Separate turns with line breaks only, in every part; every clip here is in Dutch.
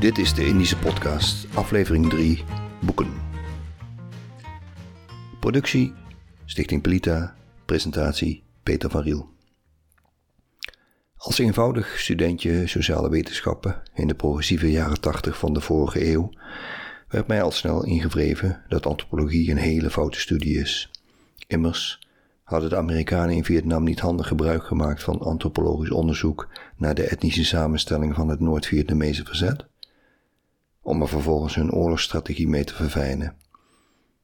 Dit is de Indische Podcast, aflevering 3, Boeken. Productie, Stichting Pelita, presentatie Peter van Riel. Als eenvoudig studentje sociale wetenschappen in de progressieve jaren 80 van de vorige eeuw werd mij al snel ingevreven dat antropologie een hele foute studie is. Immers hadden de Amerikanen in Vietnam niet handig gebruik gemaakt van antropologisch onderzoek naar de etnische samenstelling van het Noord-Vietnamese verzet, om er vervolgens hun oorlogsstrategie mee te verfijnen.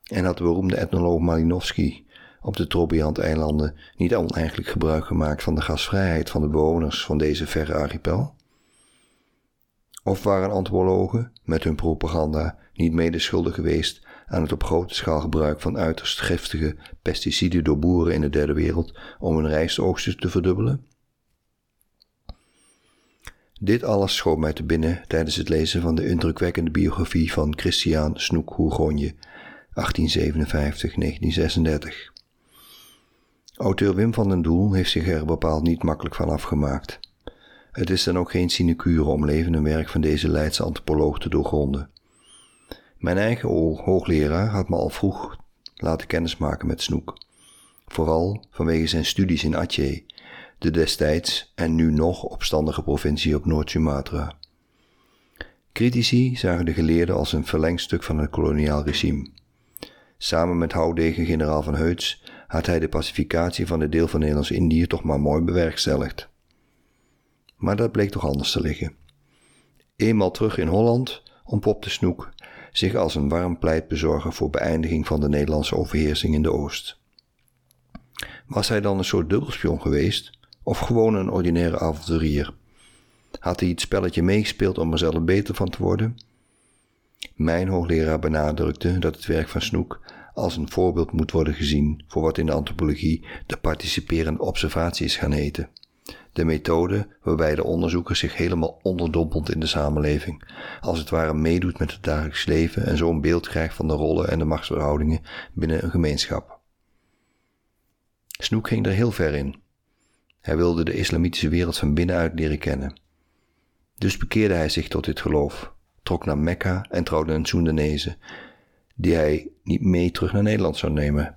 En had de beroemde etnoloog Malinowski op de Trobriand-eilanden niet oneigenlijk gebruik gemaakt van de gasvrijheid van de bewoners van deze verre archipel? Of waren antropologen met hun propaganda niet mede schuldig geweest aan het op grote schaal gebruik van uiterst giftige pesticiden door boeren in de derde wereld om hun rijstoogsten te verdubbelen? Dit alles schoot mij te binnen tijdens het lezen van de indrukwekkende biografie van Christian Snoek Hoegonje, 1857-1936. Auteur Wim van den Doel heeft zich er bepaald niet makkelijk van afgemaakt. Het is dan ook geen sinecure om leven en werk van deze Leidse antropoloog te doorgronden. Mijn eigen hoogleraar had me al vroeg laten kennismaken met Snoek. Vooral vanwege zijn studies in Aceh, de destijds en nu nog opstandige provincie op Noord-Sumatra. Critici zagen de geleerden als een verlengstuk van het koloniaal regime. Samen met houdegen generaal van Heuts had hij de pacificatie van het deel van Nederlands-Indië toch maar mooi bewerkstelligd. Maar dat bleek toch anders te liggen. Eenmaal terug in Holland ontpopte Snoek zich als een warm pleitbezorger voor beëindiging van de Nederlandse overheersing in de Oost. Was hij dan een soort dubbelspion geweest, of gewoon een ordinaire avonturier? Had hij het spelletje meegespeeld om er zelf beter van te worden? Mijn hoogleraar benadrukte dat het werk van Snoek als een voorbeeld moet worden gezien voor wat in de antropologie de participerende observatie is gaan heten. De methode waarbij de onderzoeker zich helemaal onderdompelt in de samenleving, als het ware meedoet met het dagelijks leven en zo een beeld krijgt van de rollen en de machtsverhoudingen binnen een gemeenschap. Snoek ging er heel ver in. Hij wilde de islamitische wereld van binnenuit leren kennen. Dus bekeerde hij zich tot dit geloof, trok naar Mekka en trouwde een Soendanese, die hij niet mee terug naar Nederland zou nemen,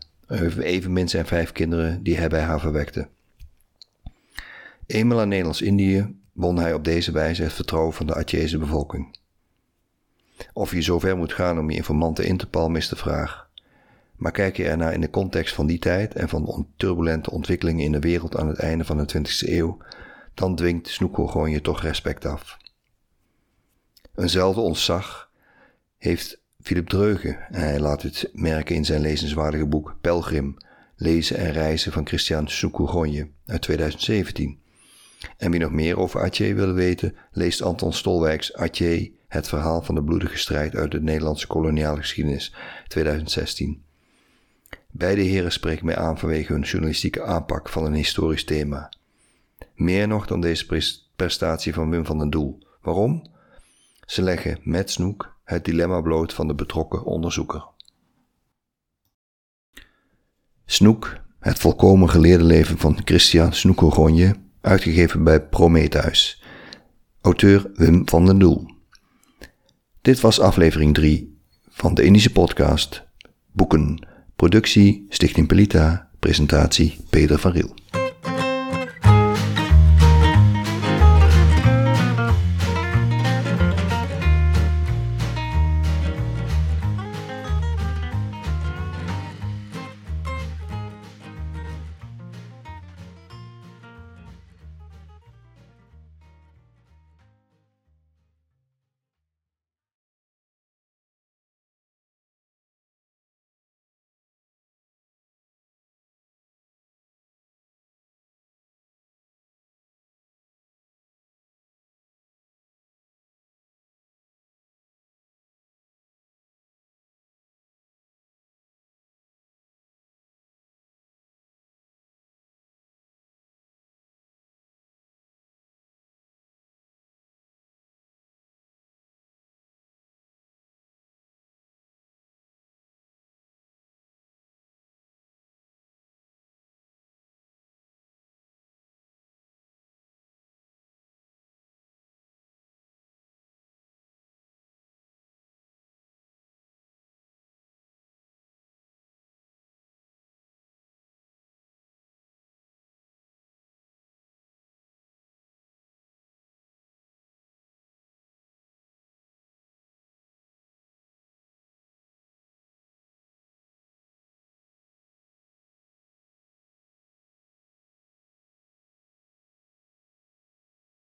evenmin zijn vijf kinderen die hij bij haar verwekte. Eenmaal in Nederlands-Indië won hij op deze wijze het vertrouwen van de Atjeze bevolking. Of je zover moet gaan om je informanten in te palmen is de vraag. Maar kijk je ernaar in de context van die tijd en van de turbulente ontwikkelingen in de wereld aan het einde van de 20e eeuw, dan dwingt Snoeko gewoon je toch respect af. Eenzelfde ontzag heeft Philip Dreugen en hij laat het merken in zijn lezenswaardige boek Pelgrim, Lezen en Reizen van Christian Soukouronje uit 2017. En wie nog meer over Atje wil weten, leest Anton Stolwijks Atje, het verhaal van de bloedige strijd uit de Nederlandse koloniale geschiedenis 2016. Beide heren spreken mij aan vanwege hun journalistieke aanpak van een historisch thema. Meer nog dan deze prestatie van Wim van den Doel. Waarom? Ze leggen met Snoek het dilemma bloot van de betrokken onderzoeker. Snoek, het volkomen geleerde leven van Christian Snoekoronje, uitgegeven bij Prometheus. Auteur Wim van den Doel. Dit was aflevering 3 van de Indische podcast Boeken. Productie Stichting Pelita. Presentatie Peter van Riel.